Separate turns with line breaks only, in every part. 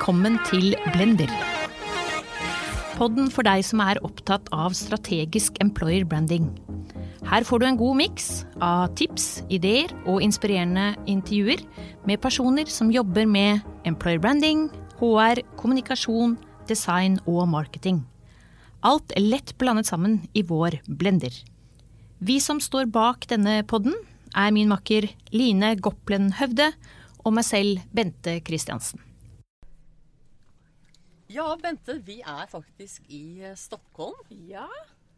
velkommen til Blender. Podden for deg som er opptatt av strategisk employer branding. Her får du en god miks av tips, ideer og inspirerende intervjuer med personer som jobber med employer branding, HR, kommunikasjon, design og marketing. Alt er lett blandet sammen i vår blender. Vi som står bak denne podden, er min makker Line Gopplen Høvde og meg selv, Bente Christiansen.
Ja, Bente, vi er faktisk i eh, Stockholm.
Ja,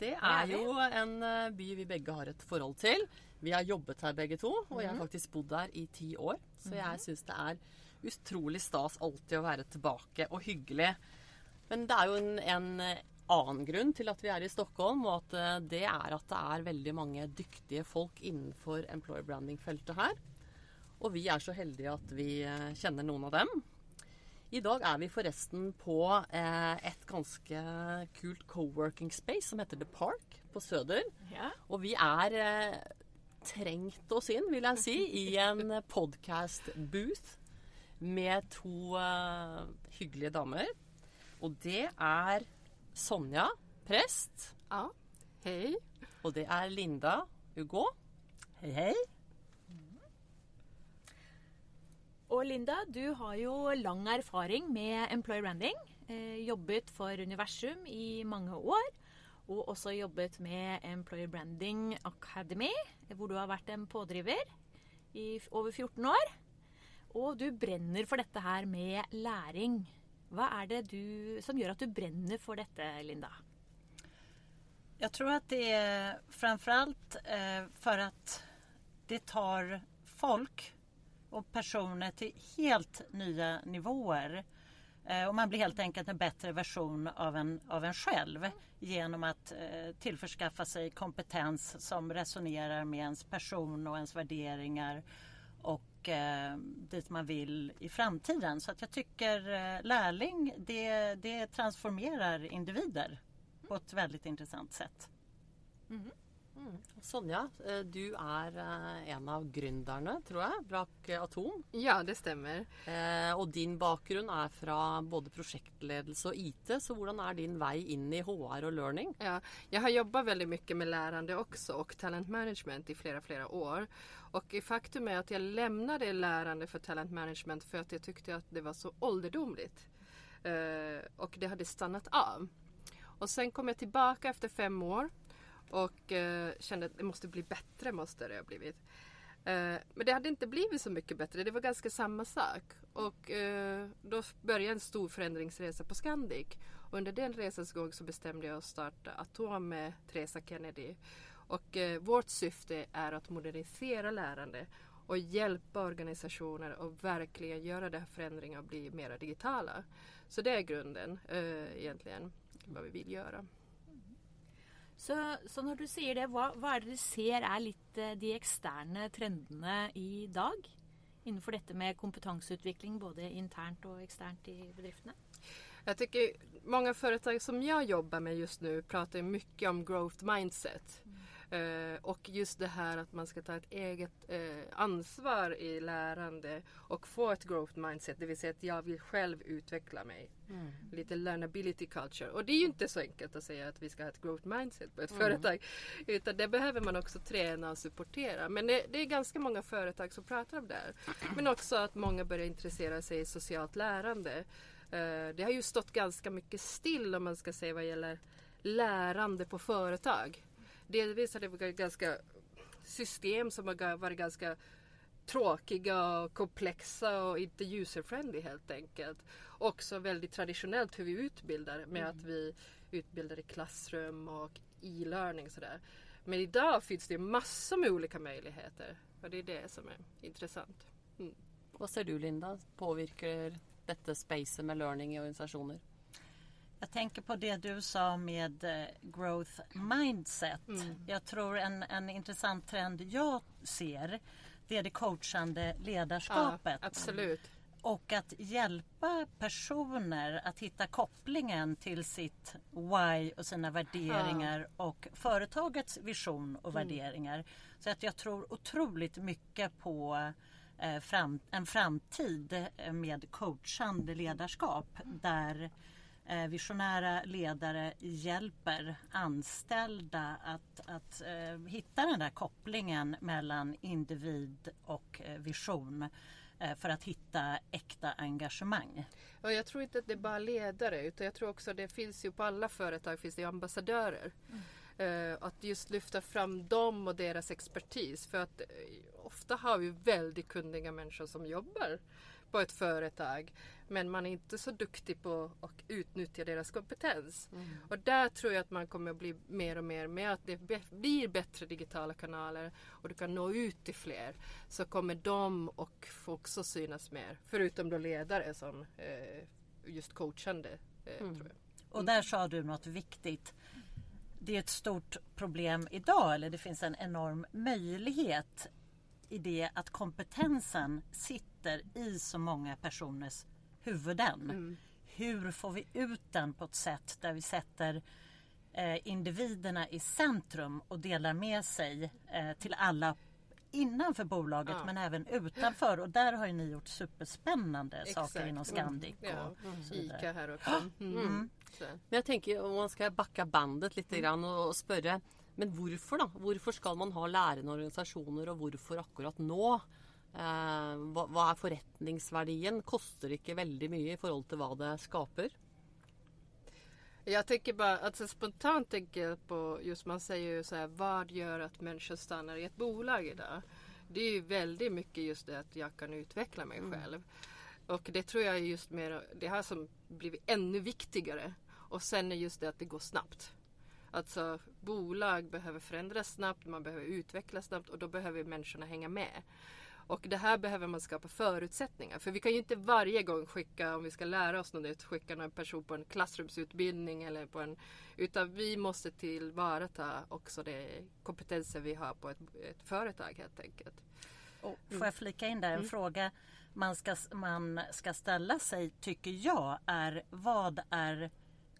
Det er jo en eh, by vi begge har et forhold til. Vi har jobbet her begge to, og jeg har faktisk bodd her i ti år. Så jeg syns det er utrolig stas alltid å være tilbake, og hyggelig. Men det er jo en, en eh, annen grunn til at vi er i Stockholm, og at eh, det er at det er veldig mange dyktige folk innenfor employer branding-feltet her. Og vi er så heldige at vi kjenner noen av dem. I dag er vi forresten på eh, et ganske kult co-working space som heter The Park på Søder.
Ja.
Og vi er eh, trengt oss inn, vil jeg si, i en podcast-booth med to eh, hyggelige damer. Og det er Sonja, prest.
Ja, hej.
Og det er Linda Hugo. Hei, hei.
Og Linda, du har jo lang erfaring med employer branding. Eh, jobbet for Universum i mange år. Og også jobbet med Employer Branding Academy, hvor du har vært en pådriver i over 14 år. Og du brenner for dette her med læring. Hva er det du, som gjør at du brenner for dette, Linda?
Jag tror att det är framförallt eh, för att det tar folk och personer till helt nya nivåer. Eh, och man blir helt enkelt en bättre version av en, av en själv genom att eh, tillförskaffa sig kompetens som resonerar med ens person och ens värderingar och eh, dit man vill i framtiden. Så att jag tycker eh, lärling det, det transformerar individer på ett väldigt intressant sätt. Mm-hmm.
Sonja, eh, du er eh, en av gründerne, tror jeg, bak eh, Atom.
Ja, det stämmer.
Og din bakgrunn er fra både prosjektledelse og IT, så hvordan er din vei inn i HR og learning?
Ja, jag har jobbat väldigt mycket med lärande också och talent management i flera, flera år. Och faktum är att jag lämnade lärande för talent management för att jag tyckte att det var så ålderdomligt. Och det hade stannat av. Och sen kom jag tillbaka efter fem år och eh, kände att det måste bli bättre, måste det ha blivit. Eh, men det hade inte blivit så mycket bättre, det var ganska samma sak. Och eh, då började en stor förändringsresa på Scandic. Och under den resans gång så bestämde jag att starta Atom med Teresa Kennedy. Och eh, vårt syfte är att modernisera lärande och hjälpa organisationer att verkligen göra den här förändringen och bli mer digitala. Så det är grunden eh, egentligen vad vi vill göra.
Så, så når du sier det, hva, hva er det du ser er litt eh, de eksterne trendene i dag? Innenfor dette med kompetanseutvikling både internt och externt i bedriftene?
Jag tycker många företag som jag jobbar med just nu pratar mycket om growth mindset. Eh, och just det här att man ska ta ett eget eh, ansvar i lärande och få ett growth mindset. Det vill säga att jag vill själv utveckla mig. Lite learnability culture. Och det är ju inte så enkelt att säga att vi ska ha ett growth mindset på ett företag. Utan det behöver man också träna och supportera. Men det, det är ganska många företag som pratar om det här. Men också att många börjar intressera sig i socialt lärande. Eh, Det har ju stått ganska mycket still om man ska säga vad gäller lärande på företag. Delvis har det varit ganska system som har varit ganska tråkiga och komplexa och inte user-friendly helt enkelt. Också väldigt traditionellt hur vi utbildar med att vi utbildar i klassrum och e-learning sådär. Men idag finns det massor med olika möjligheter och det är det som är intressant.
Hva ser du, Linda? Påvirker dette spacet med learning i organisasjoner?
Jag tänker på det du sa med eh, growth mindset. Jag tror en, en intressant trend jag ser det är det coachande ledarskapet.
absolut.
Och att hjälpa personer att hitta kopplingen till sitt why och sina värderingar och företagets vision och värderingar. Så att jag tror otroligt mycket på eh, fram, en framtid eh, med coachande ledarskap där visionära ledare hjälper anställda att, att eh, hitta den där kopplingen mellan individ och eh, vision eh, för att hitta äkta engagemang.
Och jag tror inte att det är bara ledare utan jag tror också att det finns ju på alla företag finns det ambassadörer. Mm. att just lyfta fram dem och deras expertis för att ofta har vi väldigt kunniga människor som jobbar på ett företag. Men man är inte så duktig på att utnyttja deras kompetens. Mm. Och där tror jag att man kommer att bli mer och mer med att det blir bättre digitala kanaler och du kan nå ut till fler. Så kommer de och också synas mer. Förutom då ledare som eh, just coachande. Eh, mm. tror jag.
Och där sa du något viktigt. Det är ett stort problem idag, eller det finns en enorm möjlighet i det att kompetensen sitter i så många personers huvuden. Mm. Hur får vi ut den på ett sätt där vi sätter eh, individerna i centrum och delar med sig eh, till alla innanför bolaget ja. men även utanför och där har ni gjort superspännande Exakt. saker inom Scandic. Mm. Ja.
Och Ica här också. Mm.
Mm. Men jag tänker om man ska backa bandet lite mm. grann och, och spöra men varför då? Varför ska man ha lärande organisationer och varför akkurat nu? Eh, vad, vad är förrättningsvärdien? Kostar det inte väldigt mycket i förhållande till vad det skapar?
Jag tänker bara, alltså spontant tänker jag på just man säger ju så här, vad gör att människor stannar i ett bolag idag? Det är ju väldigt mycket just det att jag kan utveckla mig mm. själv. Och det tror jag är just mer, det har som blivit ännu viktigare. Och sen är just det att det går snabbt. Alltså bolag behöver förändras snabbt, man behöver utvecklas snabbt och då behöver människorna hänga med. Och det här behöver man skapa förutsättningar för. Vi kan ju inte varje gång skicka, om vi ska lära oss något nytt, skicka någon person på en klassrumsutbildning eller på en... Utan vi måste tillvarata också de kompetenser vi har på ett, ett företag helt enkelt.
Och får jag flika in där en mm. fråga man ska, man ska ställa sig tycker jag är vad är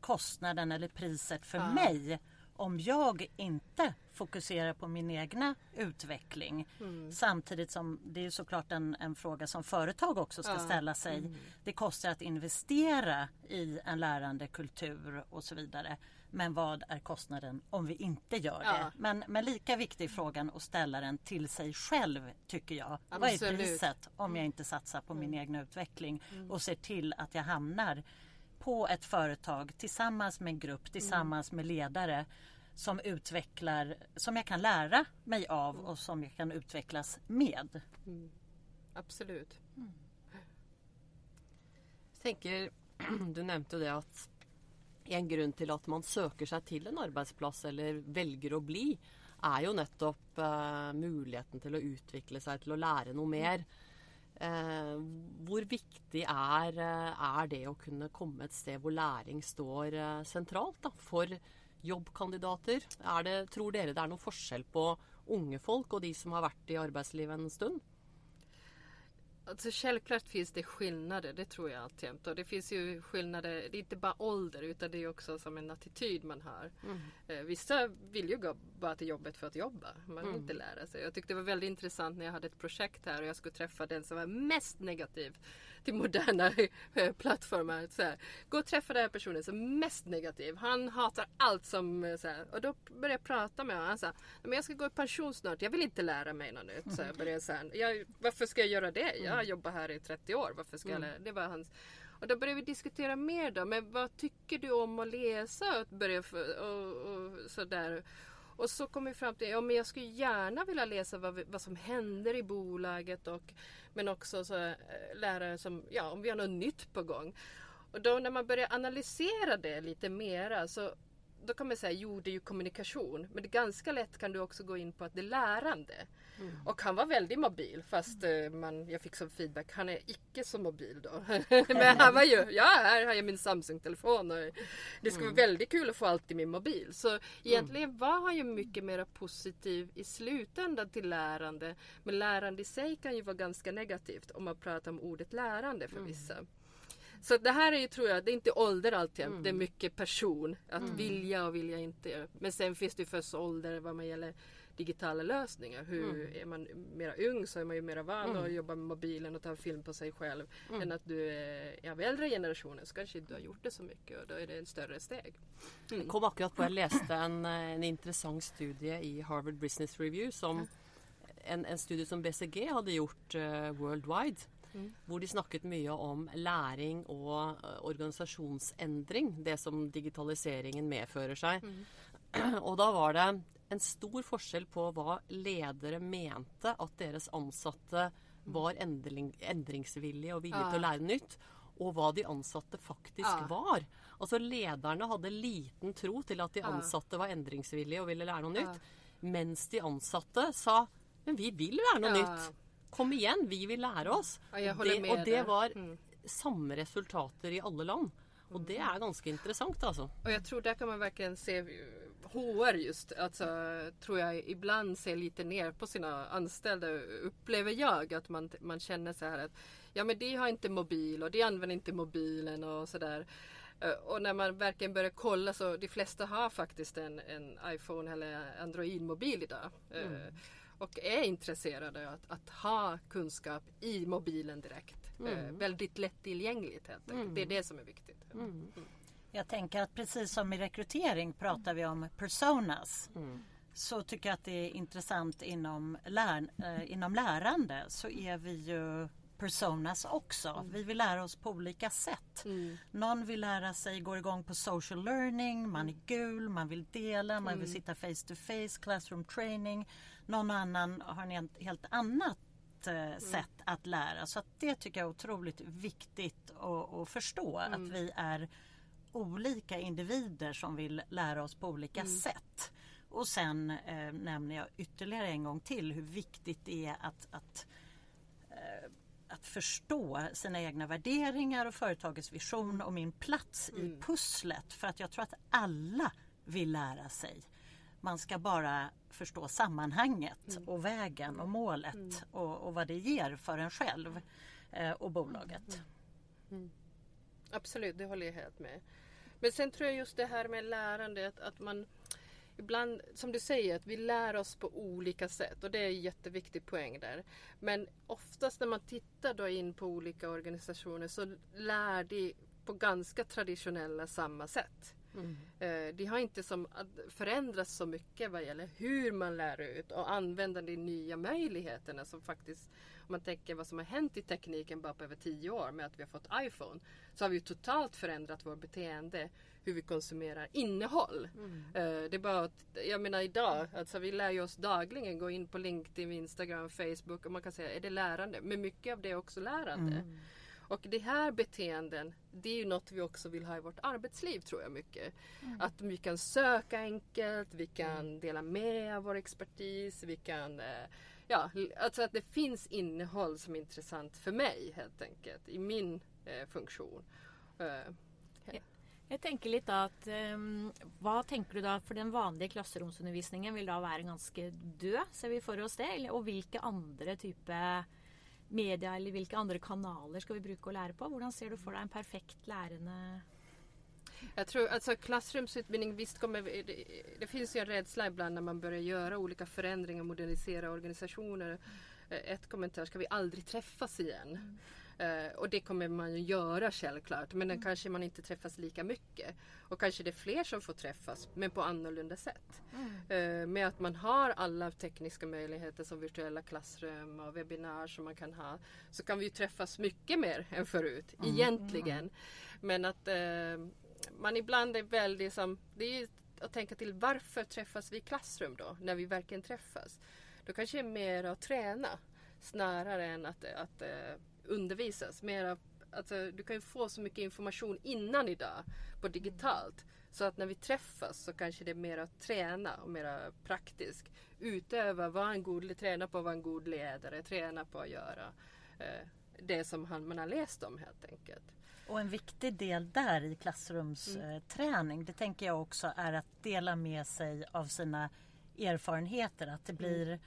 kostnaden eller priset för ja. mig om jag inte fokuserar på min egna utveckling. Mm. Samtidigt som det är såklart en, en fråga som företag också ska ja. ställa sig. Mm. Det kostar att investera i en lärande kultur och så vidare. Men vad är kostnaden om vi inte gör ja. det? Men, men lika viktig frågan att ställa den till sig själv tycker jag. Absolut. Vad är priset om jag inte satsar på min mm. egna utveckling mm. och ser till att jag hamnar på ett företag tillsammans med en grupp, tillsammans med ledare som utvecklar, som jag kan lära mig av och som jag kan utvecklas med. Mm.
Absolut. Mm.
Jag tänker, du nämnde det att en grund till att man söker sig till en arbetsplats eller väljer att bli är ju nettopp uh, möjligheten till att utveckla sig, till att lära något mer. Hur hvor viktig er, eh, er, det å kunne komme et sted hvor læring står centralt sentralt da, for jobbkandidater? Det, tror dere det er noen forskjell på unge folk og de som har vært i arbeidslivet en stund?
Alltså självklart finns det skillnader, det tror jag alltjämt. Och det finns ju skillnader, det är inte bara ålder utan det är också som en attityd man har. Mm. Eh, vissa vill ju gå bara till jobbet för att jobba, man vill mm. inte lära sig. Jag tyckte det var väldigt intressant när jag hade ett projekt här och jag skulle träffa den som var mest negativ till moderna eh, plattformar. Så här, gå och träffa den här personen som är mest negativ. Han hatar allt som... Eh, så här, och då började jag prata med honom. Han sa men jag ska gå i pension snart. Jag vill inte lära mig något nytt. Så jag började så här, jag, varför ska jag göra det? Jag har jobbat här i 30 år. Varför ska jag mm. lära? Det var hans... Och då började vi diskutera mer då. Men vad tycker du om att läsa? Och, börja för, och, och sådär. Och så kom vi fram till ja, men jag skulle gärna vilja läsa vad, vad som händer i bolaget och men också så, äh, lära som, ja, om vi har något nytt på gång. Och då när man börjar analysera det lite mera så då kan man säga jo det är ju kommunikation men det ganska lätt kan du också gå in på att det är lärande. Mm. Och han var väldigt mobil fast mm. man, jag fick som feedback, han är icke så mobil då. men han var ju, ja här har jag min Samsung-telefon och det skulle mm. vara väldigt kul att få allt i min mobil. Så egentligen mm. var han ju mycket mer positiv i slutändan till lärande. Men lärande i sig kan ju vara ganska negativt om man pratar om ordet lärande för mm. vissa. Så det här är ju, tror jag, det är inte ålder alltid. Det är mycket person. Att vilja och vilja inte. Men sen finns det ju förstås ålder vad man gäller digitala lösningar. Hur Är man mera ung så är man ju mera van att jobba med mobilen och ta film på sig själv. Än att du är av äldre generationen så kanske du har gjort det så mycket och då är det en större steg.
Jag kom akkurat på, jag läste en, en intressant studie i Harvard Business Review som en, en studie som BCG hade gjort uh, worldwide. Mm. Hvor de snakket mye om læring og uh, organisasjonsendring. Det som digitaliseringen medfører seg. Mm. og da var det en stor forskjell på hva ledere mente at deres ansatte var endring, endringsvillige og villige ja. til å lære nytt. Og hva de ansatte faktisk ja. var. Altså Lederne hadde liten tro til at de ansatte var endringsvillige og ville lære noe nytt. Mens de ansatte sa men vi vil lære noe nytt. Kom igjen, vi vil lære oss. Det, og det var mm. samme resultater i alle land. Och det är ganska intressant alltså.
Och jag tror där kan man verkligen se HR just, alltså, tror jag ibland ser lite ner på sina anställda upplever jag att man, man känner så här att ja men de har inte mobil och de använder inte mobilen och sådär. Eh, och när man verkligen börjar kolla så de flesta har faktiskt en, en iPhone eller Android-mobil idag. Eh, mm. Och är intresserade av att, att, ha kunskap i mobilen direkt. Eh, mm. väldigt lättillgängligt helt enkelt. Mm. Det är det som är viktigt. Mm. Mm.
Jag tänker att precis som i rekrytering pratar vi om personas. Mm. Så tycker jag att det är intressant inom, lär, eh, inom lärande så är vi ju personas också. Mm. Vi vill lära oss på olika sätt. Mm. Någon vill lära sig, går igång på social learning, man är gul, man vill dela, man vill sitta face to face, classroom training. Någon annan har en helt annat eh, sätt att lära. Så att det tycker jag är otroligt viktigt att, att förstå. Att vi är olika individer som vill lära oss på olika mm. sätt. Och sen eh, nämner jag ytterligare en gång till hur viktigt det är att, att, eh, att förstå sina egna värderingar och företagets vision och min plats mm. i pusslet. För att jag tror att alla vill lära sig. Man ska bara förstå sammanhanget mm. och vägen och målet mm. och, och, vad det ger för en själv eh, och bolaget.
Mm. Absolut, det håller jag helt med. Men sen tror jag just det här med lärande att, att man ibland, som du säger, att vi lär oss på olika sätt och det är en jätteviktig poäng där. Men oftast när man tittar då in på olika organisationer så lär de på ganska traditionella samma sätt. Mm. Eh, de har inte som förändrats så mycket vad gäller hur man lär ut och använder de nya möjligheterna som faktiskt om man tänker vad som har hänt i tekniken bara på över tio år med att vi har fått iPhone. Så har vi totalt förändrat vårt beteende hur vi konsumerar innehåll. Mm. Uh, det är bara att, jag menar idag, alltså vi lär ju oss dagligen gå in på LinkedIn, Instagram, Facebook och man kan säga, är det lärande? Men mycket av det är också lärande. Mm. Och det här beteenden, det är ju något vi också vill ha i vårt arbetsliv tror jag mycket. Mm. Att vi kan söka enkelt, vi kan mm. dela med av vår expertis, vi kan uh, ja, alltså att det finns innehåll som är intressant för mig helt enkelt i min eh, funktion. Eh, uh,
jeg, Jag tänker lite att um, vad tänker du då, för den vanliga klassrumsundervisningen vill då vara ganska död, ser vi för oss det? Och vilka andra typer media eller vilka andra kanaler ska vi bruka och lära på? Hur ser du för dig en perfekt lärande
jag tror alltså klassrumsutbildning, visst kommer det, det finns ju en rädsla ibland när man börjar göra olika förändringar, modernisera organisationer. Eh, ett kommentar, ska vi aldrig träffas igen? Mm. Uh, och det kommer man ju göra självklart men mm. kanske man inte träffas lika mycket. Och kanske det är fler som får träffas men på annorlunda sätt. Mm. Uh, med att man har alla tekniska möjligheter som virtuella klassrum och webbinar som man kan ha. Så kan vi ju träffas mycket mer än förut mm. egentligen. Mm. Men att man ibland är väldigt som, det är ju att tänka till varför träffas vi i klassrum då? När vi verkligen träffas. Då kanske det är mer att träna snarare än att, att uh, undervisas. Mer alltså, du kan ju få så mycket information innan idag på digitalt. Så att när vi träffas så kanske det är mer att träna och mer praktiskt. Utöva, vara en god, träna på att vara en god ledare, träna på att göra uh, det som man har läst om helt enkelt.
Och en viktig del där i klassrumsträning mm. det tänker jag också är att dela med sig av sina erfarenheter. Att det blir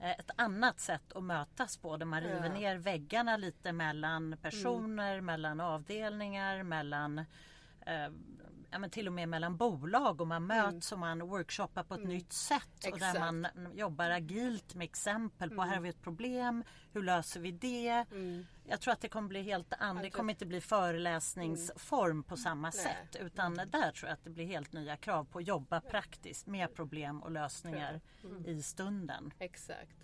eh, ett annat sätt att mötas på där man river
Ja.
ner väggarna lite mellan personer, mellan avdelningar, mellan eh, ja, men till och med mellan bolag och man möts och man workshoppar på ett nytt sätt och där
Exakt.
man jobbar agilt med exempel på här har vi ett problem, hur löser vi det? Jag tror att det kommer bli helt an- det kommer inte bli föreläsningsform på samma sätt utan där tror jag att det blir helt nya krav på att jobba praktiskt med problem och lösningar i stunden.
Exakt.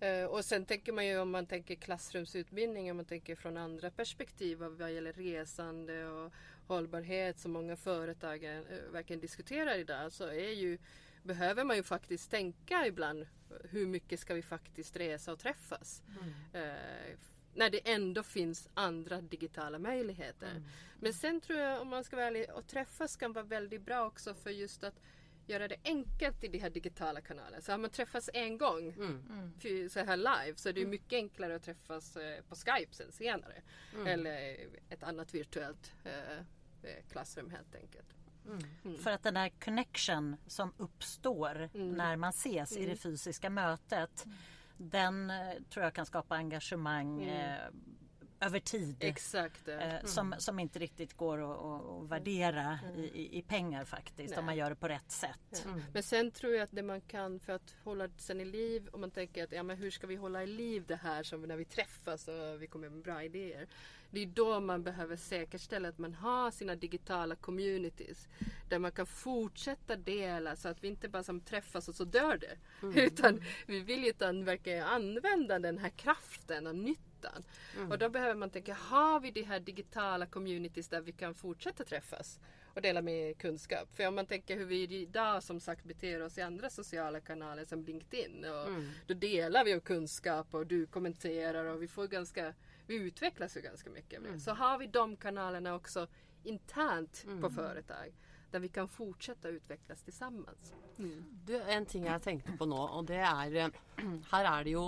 Eh, och sen tänker man ju om man tänker klassrumsutbildning, om man tänker från andra perspektiv vad gäller resande och hållbarhet som många företag eh, verkligen diskuterar idag så är ju, behöver man ju faktiskt tänka ibland hur mycket ska vi faktiskt resa och träffas? Eh, när det ändå finns andra digitala möjligheter. Men sen tror jag om man ska vara ärlig, att träffas kan vara väldigt bra också för just att göra det enkelt i de här digitala kanalerna. Så har man träffats en gång för- så här live så är det ju mycket enklare att träffas eh, på Skype sen senare. Eller ett annat virtuellt eh, klassrum helt enkelt.
För att den där connection som uppstår när man ses i det fysiska mötet den eh, tror jag kan skapa engagemang eh, över tid.
Exakt. eh.
Eh, som, som inte riktigt går att, att, värdera i, i, i pengar faktiskt
Nej.
om man gör det på rätt sätt.
Men sen tror jag att det man kan för att hålla sen i liv om man tänker att ja, men hur ska vi hålla i liv det här som när vi träffas och vi kommer med bra idéer. Det är då man behöver säkerställa att man har sina digitala communities där man kan fortsätta dela så att vi inte bara som träffas och så dör det. Utan vi vill ju utan verkligen använda den här kraften och nyttan. Och då behöver man tänka, har vi de här digitala communities där vi kan fortsätta träffas? och dela med kunskap. För om man tänker hur vi idag som sagt beter oss i andra sociala kanaler som LinkedIn. Och Då delar vi av kunskap och du kommenterar och vi får ganska vi utvecklas ju ganska mycket. Med. Så har vi de kanalerna också internt på företag där vi kan fortsätta utvecklas tillsammans.
Du, en ting jeg tenkte på nå, og det er eh, Her er det jo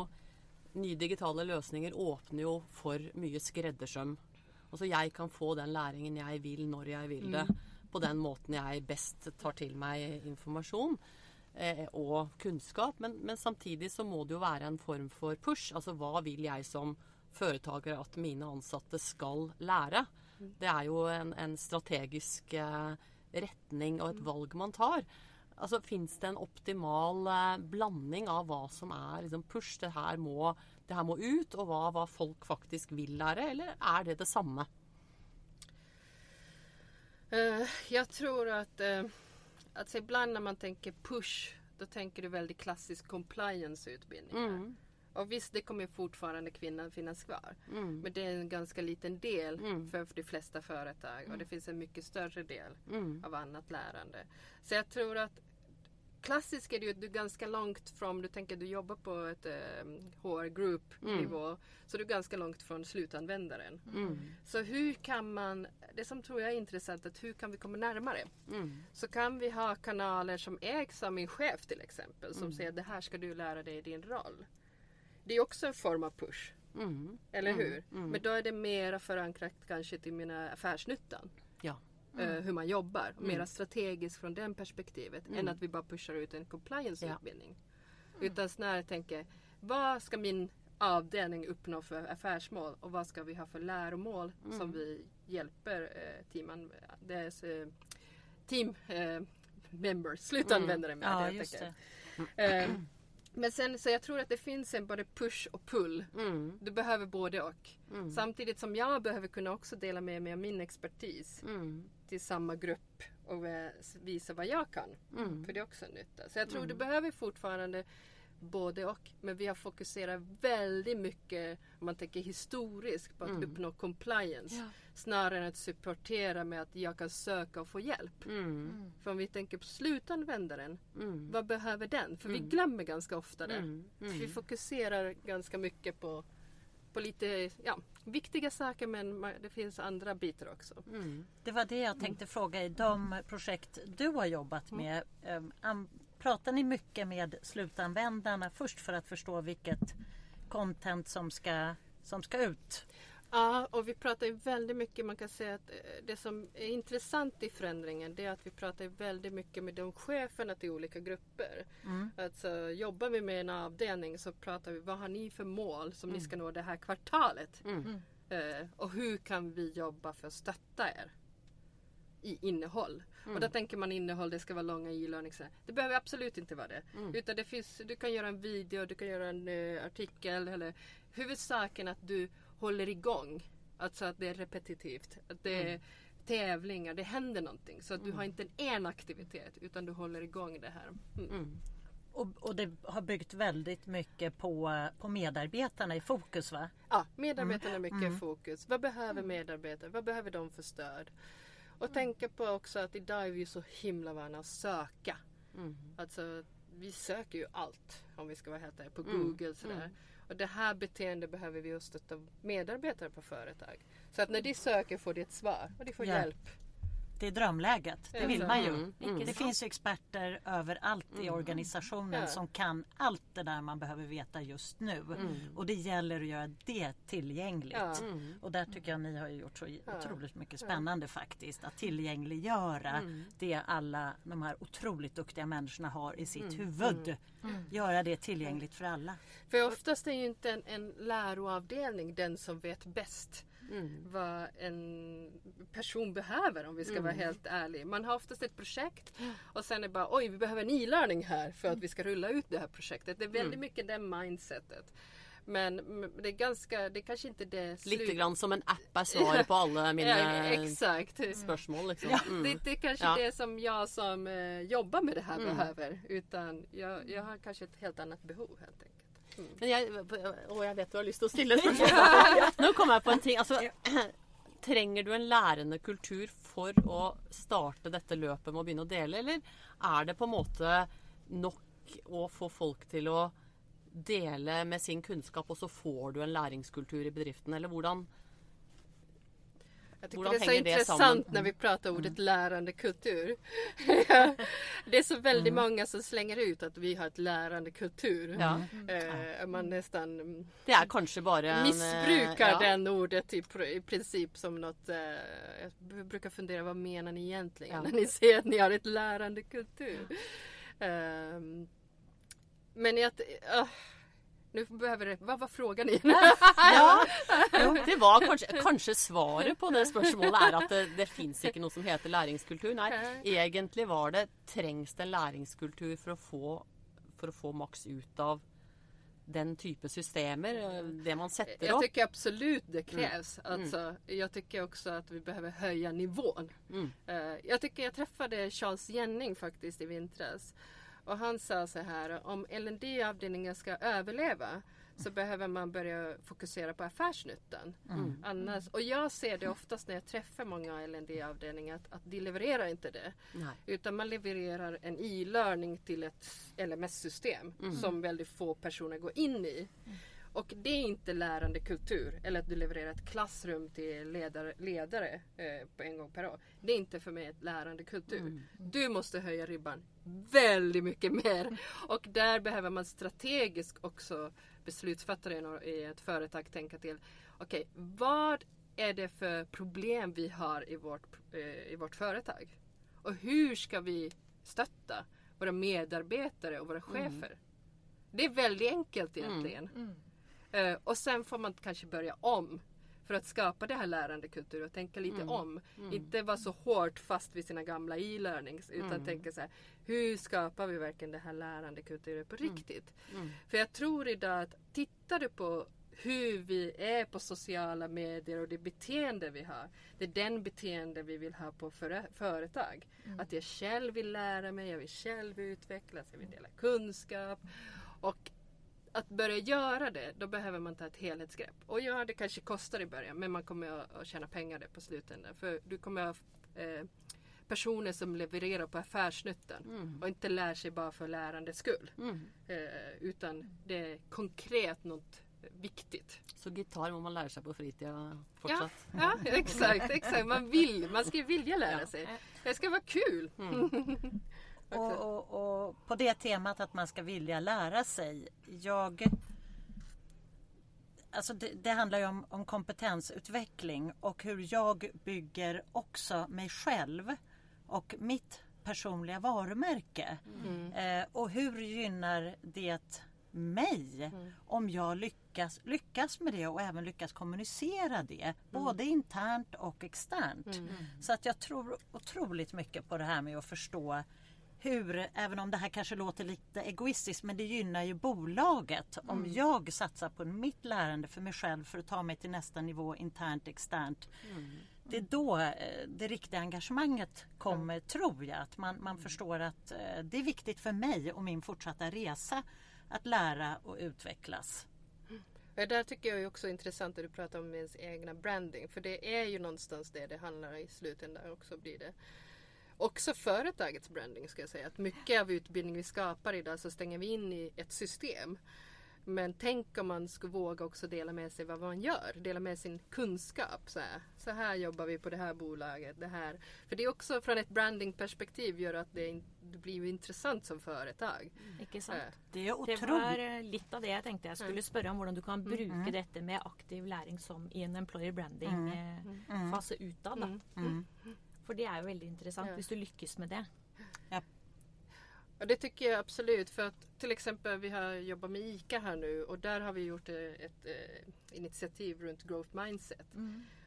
Nye digitale løsninger åpner jo for mye skreddersøm. Altså jeg kan få den læringen jeg vil når jeg vil det. På den måten jeg best tar til meg informasjon eh, og kunnskap. Men, men samtidig så må det jo være en form for push. Altså hva vil jeg som foretaker at mine ansatte skal lære? Det er jo en, en strategisk eh, retning og et valg man tar. Altså, Fins det en optimal eh, blanding av hva som er liksom, push, det her, må, det her må ut, og hva, hva folk faktisk vil lære, eller er det det samme?
Eh, jag tror att, uh, att så ibland när man tänker push då tänker du väldigt klassisk compliance-utbildningar. Och visst, det kommer fortfarande kvinnan finnas kvar. Men det är en ganska liten del för de flesta företag. Och det finns en mycket större del av annat lärande. Så jag tror att klassiskt är det ju att du är ganska långt från, du tänker du jobbar på ett eh, HR group nivå. Så du är ganska långt från slutanvändaren. Så hur kan man, det som tror jag är intressant, att hur kan vi komma närmare? Så kan vi ha kanaler som ägs av min chef till exempel. Som säger det här ska du lära dig i din roll. Det är också en form av push. Eller hur? Men då är det mera förankrat kanske till mina affärsnyttan.
Ja.
Eh, hur man jobbar. Mera strategiskt från det perspektivet. Än att vi bara pushar ut en compliance-utbildning. Utan snarare tänker, vad ska min avdelning uppnå för affärsmål och vad ska vi ha för läromål som vi hjälper eh, teaman, deras, eh, team eh, members, slutanvändare med.
Ja, det.
Men sen så jag tror att det finns en både push och pull. Du behöver både och. Samtidigt som jag behöver kunna också dela med mig av min expertis till samma grupp och visa vad jag kan. För det är också en nytta. Så jag tror du behöver fortfarande både och. Men vi har fokuserat väldigt mycket, om man tänker historiskt, på att uppnå compliance. Snarare än att supportera med att jag kan söka och få hjälp. För om vi tänker på slutanvändaren, vad behöver den? För vi glömmer ganska ofta det. Vi fokuserar ganska mycket på, på lite ja, viktiga saker men det finns andra bitar också.
Det var det jag tänkte fråga i de projekt du har jobbat med. am- Pratar ni mycket med slutanvändarna först för att förstå vilket content som ska, som ska ut?
Ja, och vi pratar väldigt mycket, man kan säga att eh, det som är intressant i förändringen det är att vi pratar väldigt mycket med de cheferna till olika grupper.
Mm.
Alltså jobbar vi med en avdelning så pratar vi, vad har ni för mål som
Mm.
ni ska nå det här kvartalet?
Mm.
Eh, och hur kan vi jobba för att stötta er? I innehåll.
Mm.
Och då tänker man innehåll, det ska vara långa e-learning. så här. Det behöver absolut inte vara det.
Mm.
Utan det finns, du kan göra en video, du kan göra en eh, artikel. Eller, huvudsaken att du håller igång. Alltså att det är repetitivt. Att det är tävlingar, det händer någonting. Så att du har inte en, aktivitet utan du håller igång det här. Mm.
Mm.
Och, och det har byggt väldigt mycket på, på medarbetarna i fokus va?
Ja, medarbetarna är mycket
Mm.
fokus. Vad behöver medarbetare? Vad behöver de för stöd? Och tänka på också att idag är vi så himla vana att söka.
Mm.
Alltså, vi söker ju allt om vi ska vara helt ärliga på
Mm.
Google. Sådär. Och det här beteendet behöver vi just stötta medarbetare på företag. Så att när de söker får de ett svar och de får
Ja.
hjälp.
Det är drömläget, det vill man ju.
Mm. Mm.
Det finns ju experter överallt i
Mm.
organisationen som kan allt det där man behöver veta just nu. Och det gäller att göra det tillgängligt.
Mm.
Och där tycker jag ni har gjort så otroligt mycket spännande faktiskt. Att tillgängliggöra
Mm.
det alla de här otroligt duktiga människorna har i sitt
Mm.
huvud. Göra det tillgängligt för alla.
För oftast är ju inte en, en läroavdelning den som vet bäst
Mm.
vad en person behöver om vi ska vara helt ärliga. Man har oftast ett projekt och sen är det bara oj vi behöver en e-learning här för att vi ska rulla ut det här projektet. Det är väldigt mycket det mindsetet. Men mm, det är ganska, det är kanske inte det
Lite grann som en app är svaret på alla
Ja,
mina
exakt.
spörsmål. Liksom.
Ja,
Mm.
det, det är kanske
Ja.
det som jag som eh, jobbar med det här
Mm.
behöver. Utan jag, jag har kanske ett helt annat behov helt enkelt.
Men jeg, å, jeg vet du har lyst til å stille et spørsmål. Nå kom jeg på en ting. Altså, trenger du en lærende kultur for å starte dette løpet med å begynne å dele, eller er det på en måte nok å få folk til å dele med sin kunnskap, og så får du en læringskultur i bedriften? Eller hvordan
Jag tycker
Hur
det är så intressant
samman?
när vi pratar ordet lärande kultur. det är så väldigt många som slänger ut att vi har ett lärande kultur.
Ja.
Eh, man nästan mm,
Det er kanskje bare en eh,
missbrukar
ja.
den ordet i, pr- i princip som något. Eh, jag brukar fundera vad menar ni egentligen
Ja.
när ni säger att ni har ett lärande kultur. Ehm, men jag, uh, nu behöver det, vad var frågan igen?
Ja, det var kanskje, kanskje svaret på det spørsmålet er at det, det fins ikke noe som heter læringskultur. Nei, egentlig var det trengs det en læringskultur for å få, for å få maks ut av den type systemer, eh, det man setter
Jag tycker absolut det krävs. Alltså, jag tycker också att vi behöver höja nivån.
Mm.
Eh, jag tycker jag träffade Charles Jenning faktiskt i vintras. Och han sa så här, om LND-avdelningen ska överleva så behöver man börja fokusera på affärsnyttan.
Mm.
Annars, och jag ser det oftast när jag träffar många LND-avdelningar att, att de levererar inte det.
Nei.
Utan man levererar en e-learning till ett LMS-system
Mm.
som väldigt få personer går in i. Och det är inte lärande kultur eller att du levererar ett klassrum till ledare, ledare eh, på en gång per år. Det är inte för mig ett lärande kultur.
Mm.
Du måste höja ribban väldigt mycket mer. Och där behöver man strategiskt också beslutsfattare i ett företag tänka till. Okej, vad är det för problem vi har i vårt, eh, i vårt företag? Och hur ska vi stötta våra medarbetare och våra chefer? Det är väldigt enkelt egentligen. Eh, och sen får man kanske börja om för att skapa det här lärandekulturen och tänka lite om. Inte vara så hårt fast vid sina gamla e-learnings utan tänka så här. Hur skapar vi verkligen det här lärandekulturen på riktigt?
Mm.
För jag tror idag att tittar du på hur vi är på sociala medier och det beteende vi har. Det är den beteende vi vill ha på före- företag. Att jag själv vill lära mig, jag vill själv utvecklas, jag vill dela kunskap. Och att börja göra det, då behöver man ta ett helhetsgrepp. Och ja, det kanske kostar i början, men man kommer att, att tjäna pengar där på slutändan. För du kommer att ha eh, personer som levererar på affärsnyttan
Mm.
och inte lär sig bara för lärandets skull.
Mm.
Eh, utan det är konkret något viktigt.
Så gitar må man lære seg på fritida
Ja,
fortsatt.
ja, exakt, exakt. Man vill, man ska vilja lära sig. Det ska vara kul.
Mm.
Och, och, och på det temat att man ska vilja lära sig. Jag alltså det, det handlar ju om, om kompetensutveckling och hur jag bygger också mig själv och mitt personliga varumärke.
Mm.
Eh, och hur gynnar det mig
Mm.
om jag lyckas, lyckas med det och även lyckas kommunicera det
Mm.
både internt och externt. Så att jag tror otroligt mycket på det här med att förstå hur, även om det här kanske låter lite egoistiskt, men det gynnar ju bolaget. Om
Mm.
jag satsar på mitt lärande för mig själv för att ta mig till nästa nivå internt, externt. Det är då eh, det riktiga engagemanget kommer, tror jag. Att man, man förstår att eh, det är viktigt för mig och min fortsatta resa att lära och utvecklas.
Det där tycker jag är också intressant att du pratar om ens egna branding. För det är ju någonstans det det handlar i slutändan också blir det. Också företagets branding ska jag säga. Att mycket av utbildning vi skapar idag så stänger vi in i ett system. Men tänk om man skulle våga också dela med sig vad man gör. Dela med sin kunskap. Så här, så här jobbar vi på det här bolaget. Det här. För det är också från ett brandingperspektiv gör att det, in- det blir intressant som företag.
Ikke sant?
Eh,
Det är
Det
otroligt.
var eh, litt av det jeg tenkte jeg skulle spørre om. Hvordan du kan bruke dette med aktiv læring som i en employer branding-fase utad. Da.
Mm.
For det er jo veldig interessant
Ja.
du lykkes med det.
Ja, det tycker jag absolut. För att till exempel vi har jobbat med ICA här nu och där har vi gjort eh, ett eh, initiativ runt growth mindset.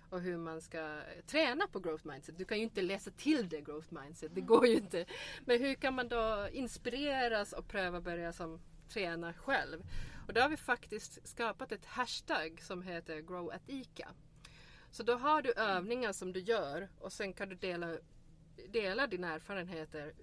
Och hur man ska träna på growth mindset. Du kan ju inte läsa till det growth mindset, det går ju inte. Men hur kan man då inspireras och pröva börja som träna själv? Och då har vi faktiskt skapat ett hashtag som heter Grow at ICA. Så då har du övningar som du gör och sen kan du dela dela dina erfarenheter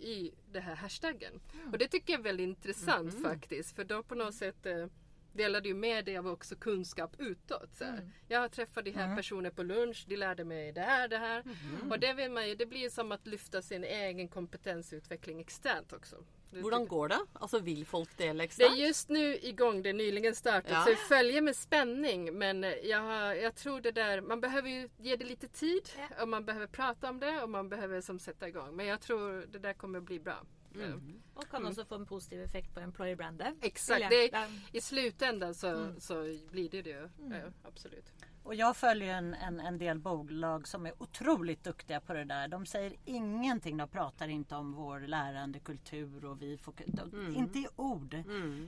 i det här hashtaggen. Och det tycker jag är väldigt intressant faktiskt. För då på något sätt eh, delar du med dig av också kunskap utåt. Så här. Jag har träffat de här personerna på lunch, de lärde mig det här, det här. Och det, vill man ju, det blir som att lyfta sin egen kompetensutveckling externt också. Det
Hvordan
tycker-
går det? Altså, Vil folk dele
det är just nu igång, det är nyligen startat.
Ja.
Så vi följer med spänning. Men eh, jag, jag tror det där, man behöver ju ge det lite tid. Och man behöver prata om det och man behöver som sätta igång. Men jag tror det där kommer att bli bra. Eh,
Og kan også få en positiv effekt på employer-brandet.
Exakt.
Vil
Det,
jeg-
är- I slutändan så, så blir det det. Ja, absolut.
Och jag följer en, en, en del bolag som är otroligt duktiga på det där. De säger ingenting, de pratar inte om vår lärandekultur och vi får, de, inte i ord.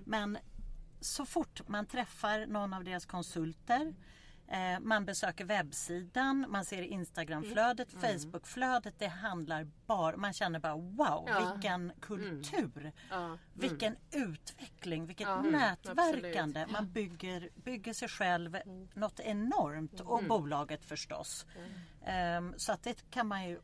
Men så fort man träffar någon av deras konsulter eh, man besöker webbsidan, man ser Instagramflödet, Facebookflödet. Det handlar bara, man känner bara wow,
Ja.
vilken kultur.
Ja.
Vilken utveckling, vilket
Ja,
nätverkande. Man bygger, bygger sig själv något enormt och bolaget förstås. Ehm, så att det kan man ju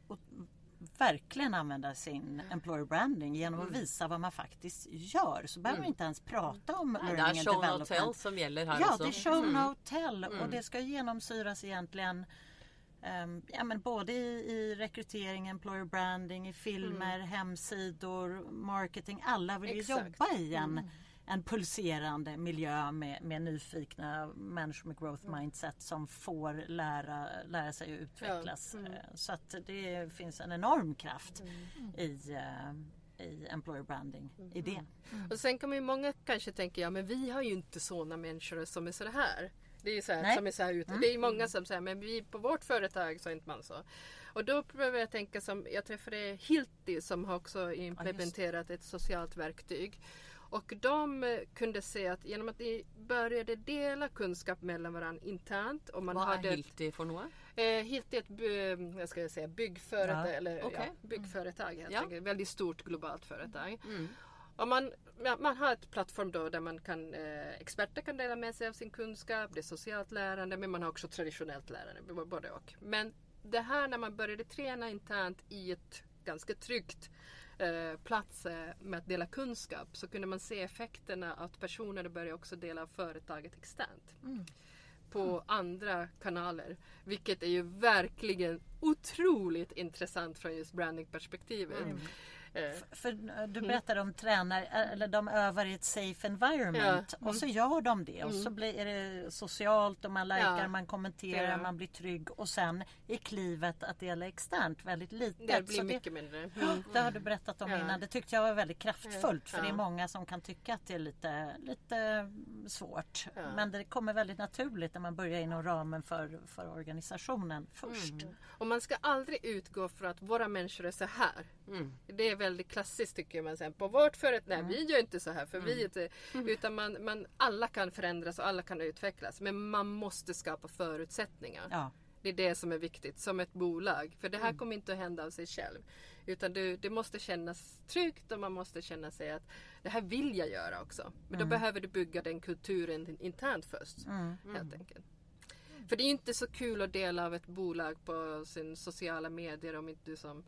verkligen använda sin employer branding genom att visa vad man faktiskt gör. Så behöver man inte ens prata om
Nei, det
learning
er
and
show no
development.
tell som gjelder her
Ja,
også.
det är show no tell och det ska genomsyras egentligen ehm, ja, men både i, i rekrytering, employer branding, i filmer, hemsidor, marketing. Alla vill ju
Exakt.
jobba i en, en pulserande miljö med, med nyfikna människor med growth mindset som får lära, lära sig att utvecklas. Eh, Så att det finns en enorm kraft i, eh, i employer branding i det.
Och sen kommer ju många kanske tänka, ja men vi har ju inte sådana människor som är så här. Det är ju så här,
Nej.
som är så här ute. Det är många som säger, men vi på vårt företag så är inte man så. Och då behöver jag tänka som, jag träffade Hilti som har också implementerat ett socialt verktyg. Och de eh, kunde se att genom att de började dela kunskap mellan varandra internt och man
Hva
hade ett
Hilti for noe?
Eh, Hilti är ett by- jag ska säga, byggföretag,
Ja,
eller,
okej.
ja, byggföretag helt
Ja.
enkelt. Väldigt stort globalt företag.
Mm.
Och man, man har ett plattform då där man kan, eh, experter kan dela med sig av sin kunskap, det är socialt lärande men man har också traditionellt lärande, både och. Men det här när man började träna internt i ett ganska tryggt eh, plats eh, med att dela kunskap så kunde man se effekterna att personer började också dela företaget externt på andra kanaler. Vilket är ju verkligen otroligt intressant från just brandingperspektivet. Eh,
För eh, du berättade om tränare, eh, eller de övar i ett safe environment
Ja.
och så gör de det och så blir det socialt och man likar,
Ja.
man kommenterar,
Ja.
man blir trygg och sen är klivet att dela externt väldigt litet.
det blir
Så
mycket mindre.
Ja,
Mm.
det har du berättat om
Ja.
innan. Det tyckte jag var väldigt kraftfullt för
Ja.
det är många som kan tycka att det är lite, lite svårt.
Ja.
Men det kommer väldigt naturligt när man börjar inom ramen för, för organisationen först.
Och man ska aldrig utgå från att våra människor är så här.
Mm.
Det är väldigt klassiskt tycker man. Sen. På vårt företag, nej vi gör inte så här för vi är inte... Utan man, man, alla kan förändras och alla kan utvecklas. Men man måste skapa förutsättningar.
Ja.
Det är det som är viktigt som ett bolag. För det här kommer inte att hända av sig själv. Utan det, det måste kännas tryggt och man måste känna sig att det här vill jag göra också. Men då behöver du bygga den kulturen internt först.
Mm.
Helt enkelt. För det är inte så kul att dela av ett bolag på sin sociala medier om inte du som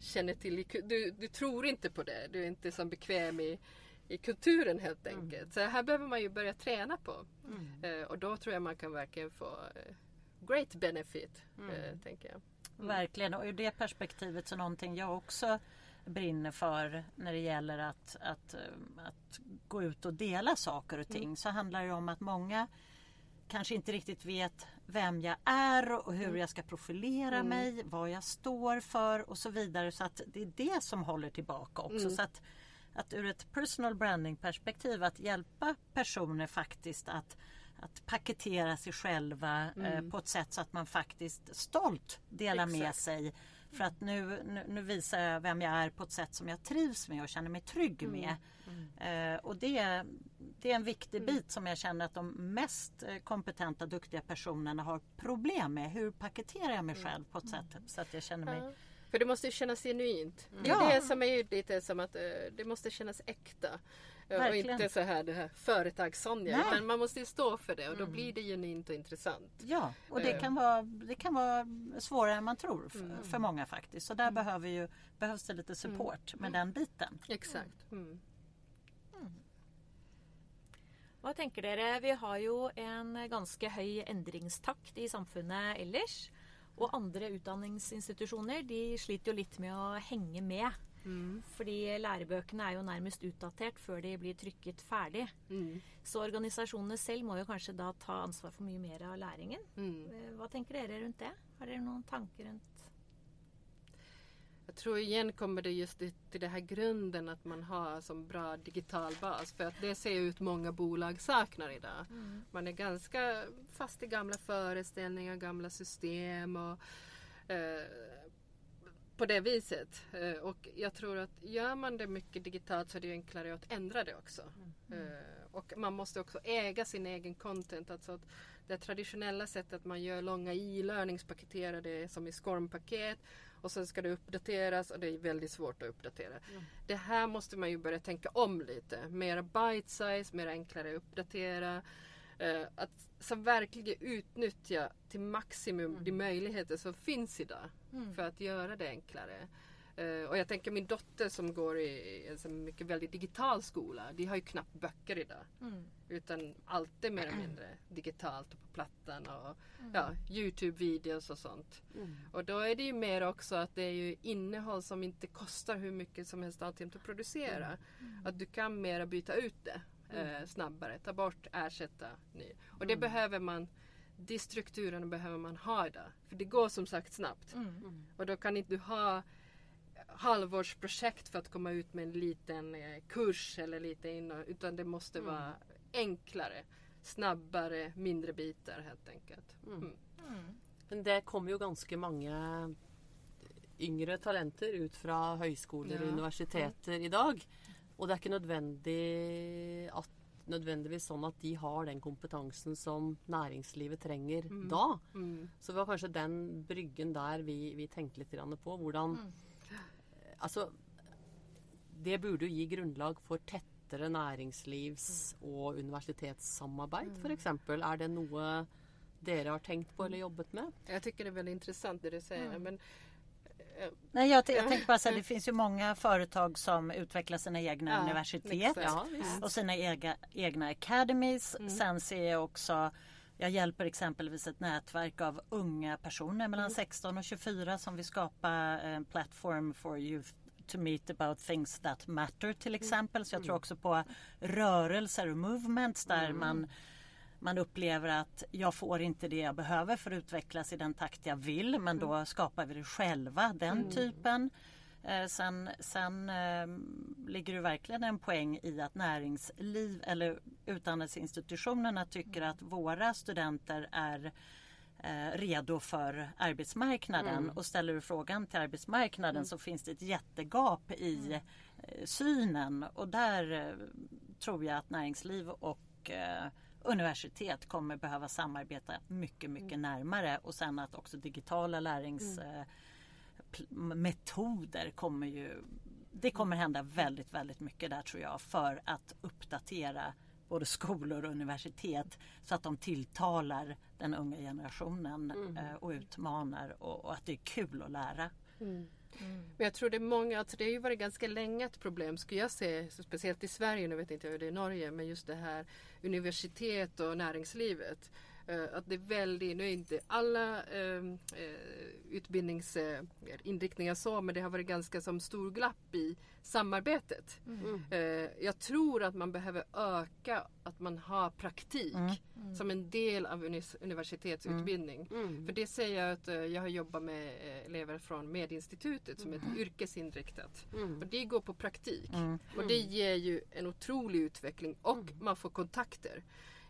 känner till, du, du tror inte på det. Du är inte så bekväm i, i kulturen helt enkelt. Så här behöver man ju börja träna på. Eh, och då tror jag man kan verkligen få eh, great benefit, eh, tänker jag.
Verkligen och ur det perspektivet så någonting jag också brinner för när det gäller att, att, eh, att gå ut och dela saker och ting så handlar det om att många kanske inte riktigt vet vem jag är och hur jag ska profilera mig, vad jag står för och så vidare. Så att det är det som håller tillbaka också. Så att, att ur ett personal branding perspektiv att hjälpa personer faktiskt att att paketera sig själva eh, på ett sätt så att man faktiskt stolt delar med
Exakt.
sig. För att nu, nu, nu visar jag vem jag är på ett sätt som jag trivs med och känner mig trygg med. Eh, och det, det är en viktig bit som jag känner att de mest eh, kompetenta, duktiga personerna har problem med. Hur paketerar jag mig själv på ett sätt så att jag känner mig...
För det måste ju kännas genuint. Det
Ja.
är det som är ju lite som att eh, det måste kännas äkta. Eh, Och inte så här det här företags-Sonja. Men man måste ju stå för det och då blir det genuint och intressant.
Ja, och det
Eh.
kan, vara, det kan vara svårare än man tror för, för många faktiskt. Så där behöver ju, behövs det lite support med den biten.
Exakt. Mm.
Hva tenker dere? Vi har jo en ganske høy endringstakt i samfunnet ellers. Og andre utdanningsinstitusjoner de sliter jo litt med å henge med. Fordi lærebøkene er jo nærmest utdatert før de blir trykket ferdig.
Mm.
Så organisasjonene selv må jo kanskje da ta ansvar for mye mer av læringen.
Mm.
Eh, Hva tenker dere rundt det? Har dere noen tanker rundt
Jag tror igen kommer det just till det här grunden att man har som bra digital bas. För att det ser ut många bolag saknar idag. Man är ganska fast i gamla föreställningar, gamla system och eh, på det viset. Eh, och jag tror att gör man det mycket digitalt så är det enklare att ändra det också. Eh, och man måste också äga sin egen content. Alltså att det traditionella sättet man gör långa e-learnings paketerar det som i SCORM-paket och sen ska det uppdateras och det är väldigt svårt att uppdatera. Det här måste man ju börja tänka om lite. Mera bite size, mer enklare att uppdatera. Eh, att som verkligen utnyttja till maximum de möjligheter som finns idag för att göra det enklare. Eh, och jag tänker min dotter som går i en så mycket väldigt digital skola. De har ju knappt böcker idag. Utan allt är mer eller mindre digitalt och på plattan och ja, Youtube-videos och sånt. Och då är det ju mer också att det är ju innehåll som inte kostar hur mycket som helst alltid att producera. Att du kan mera byta ut det eh, snabbare. Ta bort, ersätta, ny. Och det behöver man de strukturerna behöver man ha idag. För det går som sagt snabbt. Och då kan inte du ha halvårsprojekt för att komma ut med en liten eh, kurs eller lite innan. Utan det måste vara enklare, snabbare, mindre bitar helt enkelt. Mm.
Men det kommer jo ganske mange yngre talenter ut fra høyskoler og
Ja.
universiteter i dag. Og det er ikke nødvendig at, nødvendigvis sånn at de har den kompetansen som næringslivet trenger da.
Mm.
Så det var kanskje den bryggen der vi, vi tenkte litt på. Hvordan Altså, det burde jo gi grunnlag for tettere næringslivs- og universitetssamarbeid, f.eks. Er det noe dere har tenkt på eller jobbet med?
Jag tycker det är väldigt intressant det du säger. Men, eh,
Nej, jag, jag tänker bara säga det finns ju många företag som utvecklar sina egna
Ja,
universitet.
Ja,
och sina egna, egna academies.
Mm.
Sen ser jag också jag hjälper exempelvis ett nätverk av unga personer
Mm.
mellan 16 och 24 som vill skapa en plattform for youth to meet about things that matter till exempel. Så jag tror också på rörelser och movements där man man upplever att jag får inte det jag behöver för att utvecklas i den takt jag vill men då skapar vi det själva, den typen. Eh, sen sen eh, ligger det verkligen en poäng i att näringsliv eller utbildningsinstitutionerna tycker att våra studenter är eh, redo för arbetsmarknaden. Och ställer du frågan till arbetsmarknaden så finns det ett jättegap i eh, synen. Och där eh, tror jag att näringsliv och eh, universitet kommer behöva samarbeta mycket, mycket närmare. Och sen att också digitala läringsmetoder kommer ju det kommer hända väldigt, väldigt mycket där tror jag för att uppdatera både skolor och universitet så att de tilltalar den unga generationen eh, och utmanar och, och att det är kul att lära. Mm.
Men jag tror det är många, alltså det har ju varit ganska länge ett problem skulle jag se, speciellt i Sverige, nu vet inte jag hur det är i Norge, men just det här universitet och näringslivet. Eh, att det är väldigt, nu är inte alla eh, utbildningsinriktningar så, men det har varit ganska som stor glapp i samarbetet. Eh, jag tror att man behöver öka att man har praktik som en del av universitetsutbildning. För det säger jag att eh, jag har jobbat med eh, elever från Medinstitutet som är ett yrkesinriktat. Och det går på praktik. Och det ger ju en otrolig utveckling och man får kontakter.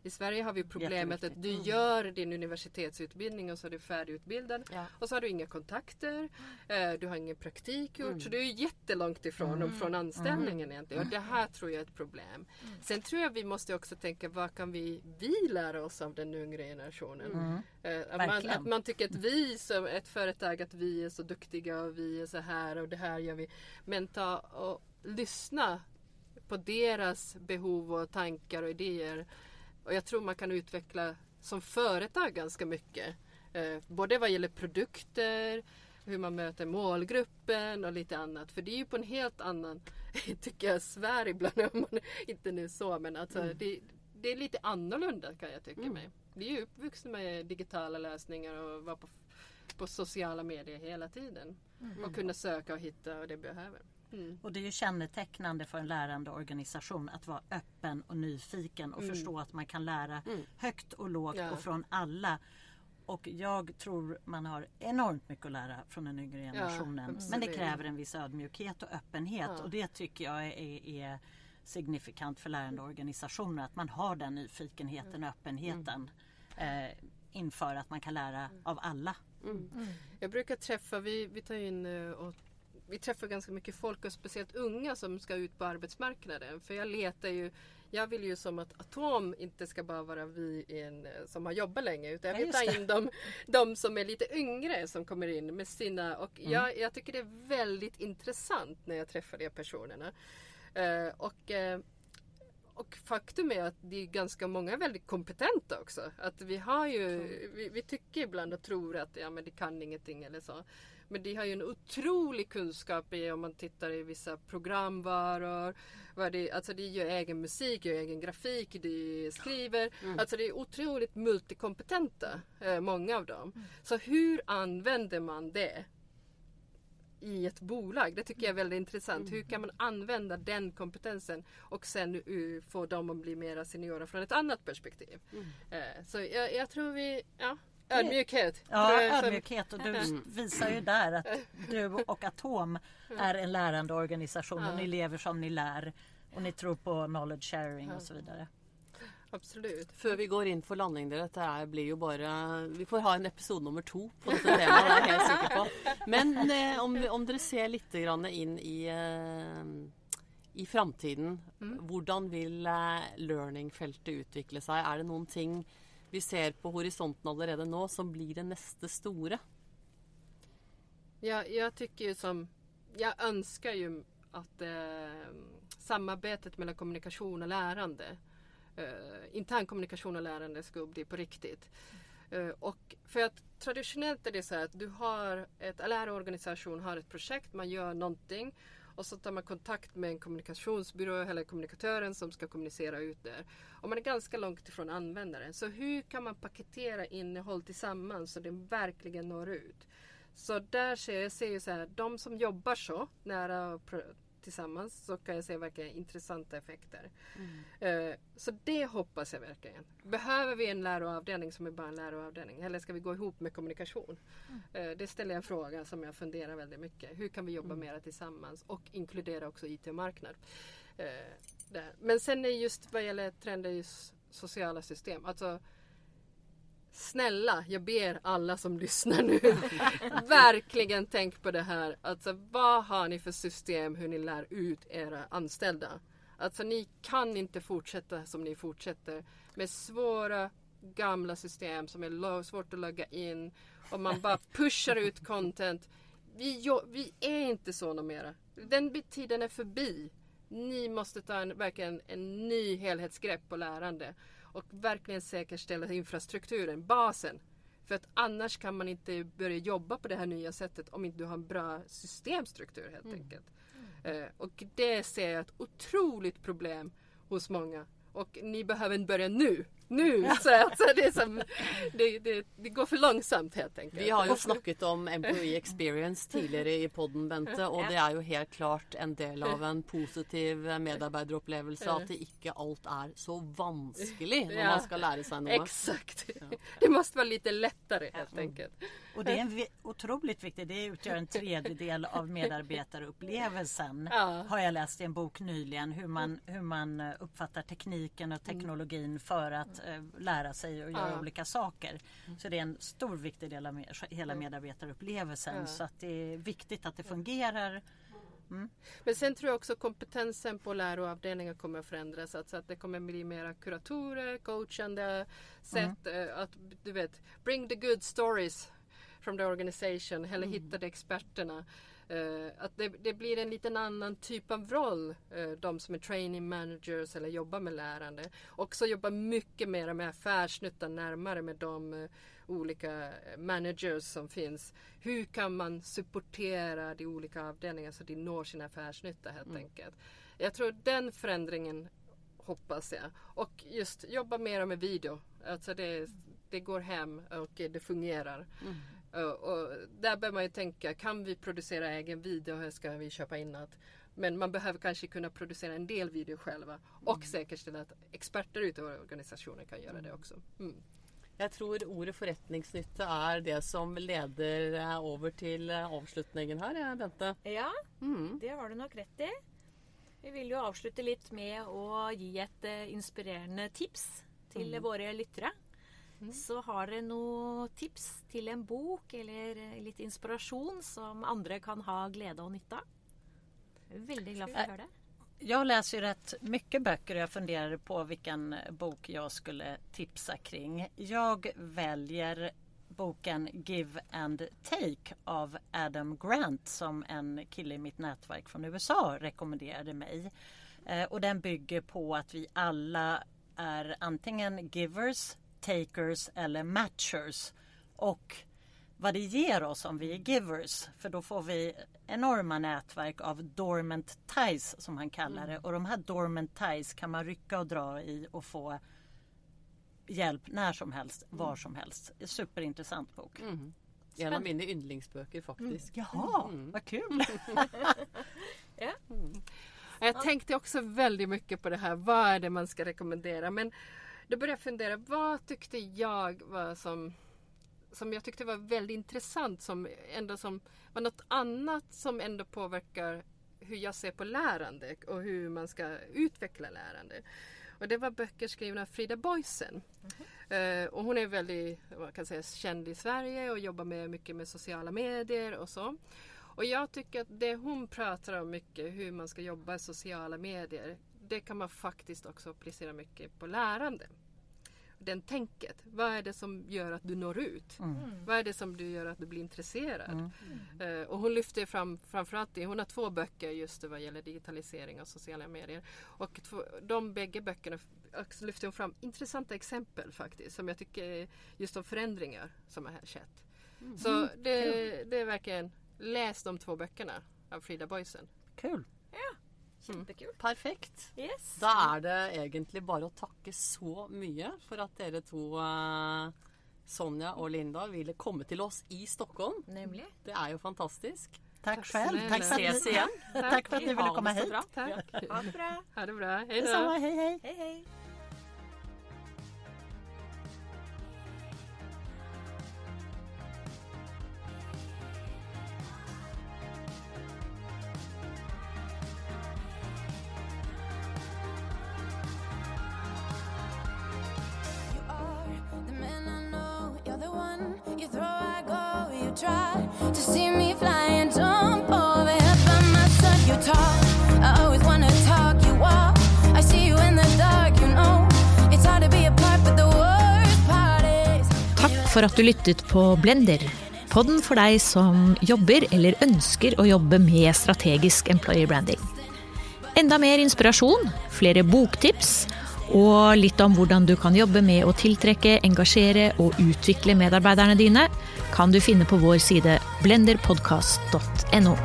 I Sverige har vi problemet att du gör din universitetsutbildning och så är du färdigutbildad.
Ja.
Och så har du inga kontakter, eh, du har ingen praktik gjort. Så du är jättelångt ifrån dem från anställningen egentligen. Och det här tror jag är ett problem. Sen tror jag vi måste också tänka vad kan vi, vi lära oss av den yngre generationen? Eh, att, man, att man tycker att vi som ett företag att vi är så duktiga och vi är så här och det här gör vi. Men ta och lyssna på deras behov och tankar och idéer. Och jag tror man kan utveckla som företag ganska mycket. Eh, både vad gäller produkter, hur man möter målgruppen och lite annat. För det är ju på en helt annan, tycker jag, sfär ibland. Om man inte nu så, men alltså, det, det är lite annorlunda kan jag tycka mig. Vi är ju uppvuxna med digitala lösningar och vara på, på sociala medier hela tiden. Och kunna söka och hitta vad det behöver. Mm.
Och det är ju kännetecknande för en lärande organisation att vara öppen och nyfiken och förstå att man kan lära högt och lågt
Ja.
och från alla. Och jag tror man har enormt mycket att lära från den yngre generationen. Men det kräver en viss ödmjukhet och öppenhet
Ja.
och det tycker jag är, är signifikant för lärande organisationer. Att man har den nyfikenheten och öppenheten eh, inför att man kan lära av alla.
Jag brukar träffa, vi, vi tar in eh, och vi träffar ganska mycket folk och speciellt unga som ska ut på arbetsmarknaden. För jag letar ju, jag vill ju som att Atom inte ska bara vara vi in, eh, som har jobbat länge utan jag
Ja,
vill ta in de, de som är lite yngre som kommer in med sina och
Mm.
jag, jag tycker det är väldigt intressant när jag träffar de personerna. Eh, och eh, och faktum är att det är ganska många väldigt kompetenta också. Att vi har ju, vi, vi tycker ibland och tror att ja, men det kan ingenting eller så. Men de har ju en otrolig kunskap i om man tittar i vissa programvaror. Vad det, alltså de gör egen musik, gör egen grafik, de skriver. Alltså det är otroligt multikompetenta, eh, många av dem. Så hur använder man det? i ett bolag. Det tycker jag är väldigt intressant. Hur kan man använda den kompetensen och sen uh, få dem att bli mera seniora från ett annat perspektiv. Eh, så jag, jag tror vi, ja, ödmjukhet.
Ja, ödmjukhet och du visar ju där att du och Atom är en lärande organisation och ni lever som ni lär och ni tror på knowledge sharing och så vidare.
Absolut.
Før vi går inn for landing, dere, dette blir jo bare Vi får ha en episode nummer to på dette temaet, det er jeg helt sikker på. Men eh, om, om dere ser litt grann inn i, eh, i framtiden, hvordan vil eh, learning-feltet utvikle seg? Er det noen ting vi ser på horisonten allerede nå som blir det neste store?
Jag, jag tycker ju som, jag önskar ju att eh, samarbetet mellan kommunikation och lärande, eh, intern kommunikation och lärande ska bli på riktigt. Eh, och för att traditionellt är det så här att du har ett, en lärarorganisation har ett projekt, man gör någonting och så tar man kontakt med en kommunikationsbyrå eller kommunikatören som ska kommunicera ut det. Och man är ganska långt ifrån användaren. Så hur kan man paketera innehåll tillsammans så det verkligen når ut? Så där ser jag ser ju så här, de som jobbar så nära tillsammans så kan jag se verkligen intressanta effekter. Eh, så det hoppas jag verkligen. Behöver vi en läroavdelning som är bara en läroavdelning eller ska vi gå ihop med kommunikation? Eh, det ställer jag en fråga som jag funderar väldigt mycket. Hur kan vi jobba mera tillsammans och inkludera också IT och marknad? Eh. Men sen är just vad gäller trender i sociala system. Alltså Snälla, jag ber alla som lyssnar nu. verkligen tänk på det här. Alltså vad har ni för system hur ni lär ut era anställda? Alltså ni kan inte fortsätta som ni fortsätter med svåra gamla system som är svårt att logga in och man bara pushar ut content. Vi, vi är inte så mera. Den tiden är förbi. Ni måste ta en, verkligen en ny helhetsgrepp på lärande och verkligen säkerställa infrastrukturen, basen. För att annars kan man inte börja jobba på det här nya sättet om inte du har en bra systemstruktur helt enkelt. Eh, och det ser jag ett otroligt problem hos många. Och ni behöver börja nu. Nu! Så alltså, det, är som, det, det, det går för långsamt helt enkelt.
Vi har jo snakket om employee experience tidligere i podden, Bente. Og det er jo helt klart en del av en positiv medarbeideropplevelse at det ikke alt er så vanskelig når
Ja.
man skal lære seg noe.
Exakt! Det måste vara lite lättare helt enkelt.
Och det är en otroligt viktigt, det utgör en tredjedel av medarbetarupplevelsen.
Ja.
Har jag läst i en bok nyligen hur man, hur man eh, uppfattar tekniken och teknologin för att eh, lära sig och göra
Ja.
olika saker. Så det är en stor viktig del av med, hela medarbetarupplevelsen.
Ja.
Så att det är viktigt att det fungerar.
Men sen tror jag också kompetensen på läroavdelningar kommer att förändras. Alltså att det kommer bli mera kuratorer, coachande sätt. eh, Att du vet, bring the good stories from the organization. Eller hitta de experterna. Eh, att det, det blir en liten annan typ av roll. eh, de som är training managers eller jobbar med lärande. Också jobba mycket mer med affärsnyttan närmare med de eh, olika eh, managers som finns. Hur kan man supportera de olika avdelningarna så de når sin affärsnytta helt enkelt. Jag tror den förändringen hoppas jag. Och just jobba mer med video. Alltså det, det går hem och det fungerar. Och, och där behöver man ju tänka, kan vi producera egen video? Hur ska vi köpa in något? Men man behöver kanske kunna producera en del video själva och säkerställa att experter ute i organisationen kan göra det också. Mm.
Jeg tror ordet forretningsnytte er det som leder eh, over til eh, avslutningen ja, Bente.
Ja,
Mm.
det har du nok rett i. Vi vil jo avslutte litt med å gi et eh, inspirerende tips til våre lyttere. Så har dere noen tips til en bok eller eh, litt inspirasjon som andre kan ha glede og nytte av? Veldig glad for å høre det.
Jag läser ju rätt mycket böcker och jag funderade på vilken bok jag skulle tipsa kring. Jag väljer boken Give and Take av Adam Grant som en kille i mitt nätverk från USA rekommenderade mig. Eh, och den bygger på att vi alla är antingen givers, takers eller matchers. Och vad det ger oss om vi är givers. För då får vi enorma nätverk av dormant ties som han kallar det. Och de här dormant ties kan man rycka och dra i och få hjälp när som helst, var som helst. Superintressant bok.
En av mine yndlingsbøker, faktisk.
Jaha, vad kul!
Jag tänkte också väldigt mycket på det här. Vad är det man ska rekommendera? Men då började jag fundera. Vad tyckte jag var som som jag tyckte var väldigt intressant som ändå som var något annat som ändå påverkar hur jag ser på lärande och hur man ska utveckla lärande. Och det var böcker skrivna av Frida Boysen. Eh, och hon är väldigt vad kan säga, känd i Sverige och jobbar med mycket med sociala medier och så. Och jag tycker att det hon pratar om mycket, hur man ska jobba i sociala medier, det kan man faktiskt också applicera mycket på lärande. Den tänket. Vad är det som gör att du når ut? Vad är det som du gör att du blir intresserad? Eh, och hon lyfter fram framförallt det. Hon har två böcker just vad gäller digitalisering och sociala medier. Och två, de bägge böckerna lyfter hon fram intressanta exempel faktiskt. Som jag tycker just om förändringar som har skett. Så det, det är verkligen läs de två böckerna av Frida Boysen.
Kul!
Kjempekult.
Perfekt.
Yes.
Da er det egentlig bare å takke så mye for at dere to eh, Sonja og Linda ville komme til oss i Stockholm.
Nemlig.
Det er jo fantastisk.
Tack själv.
snälla.
Tack för, att
Ses
ni,
igjen.
tack för att ni ville komma hit.
Tack.
Ha det bra.
Ha det bra. Hej då.
Hej hej.
Hej, hej. For at du lyttet på Blender. Podden for deg som jobber eller ønsker å jobbe med strategisk employer branding. Enda mer inspirasjon, flere boktips og litt om hvordan du kan jobbe med å tiltrekke, engasjere og utvikle medarbeiderne dine, kan du finne på vår side blenderpodkast.no.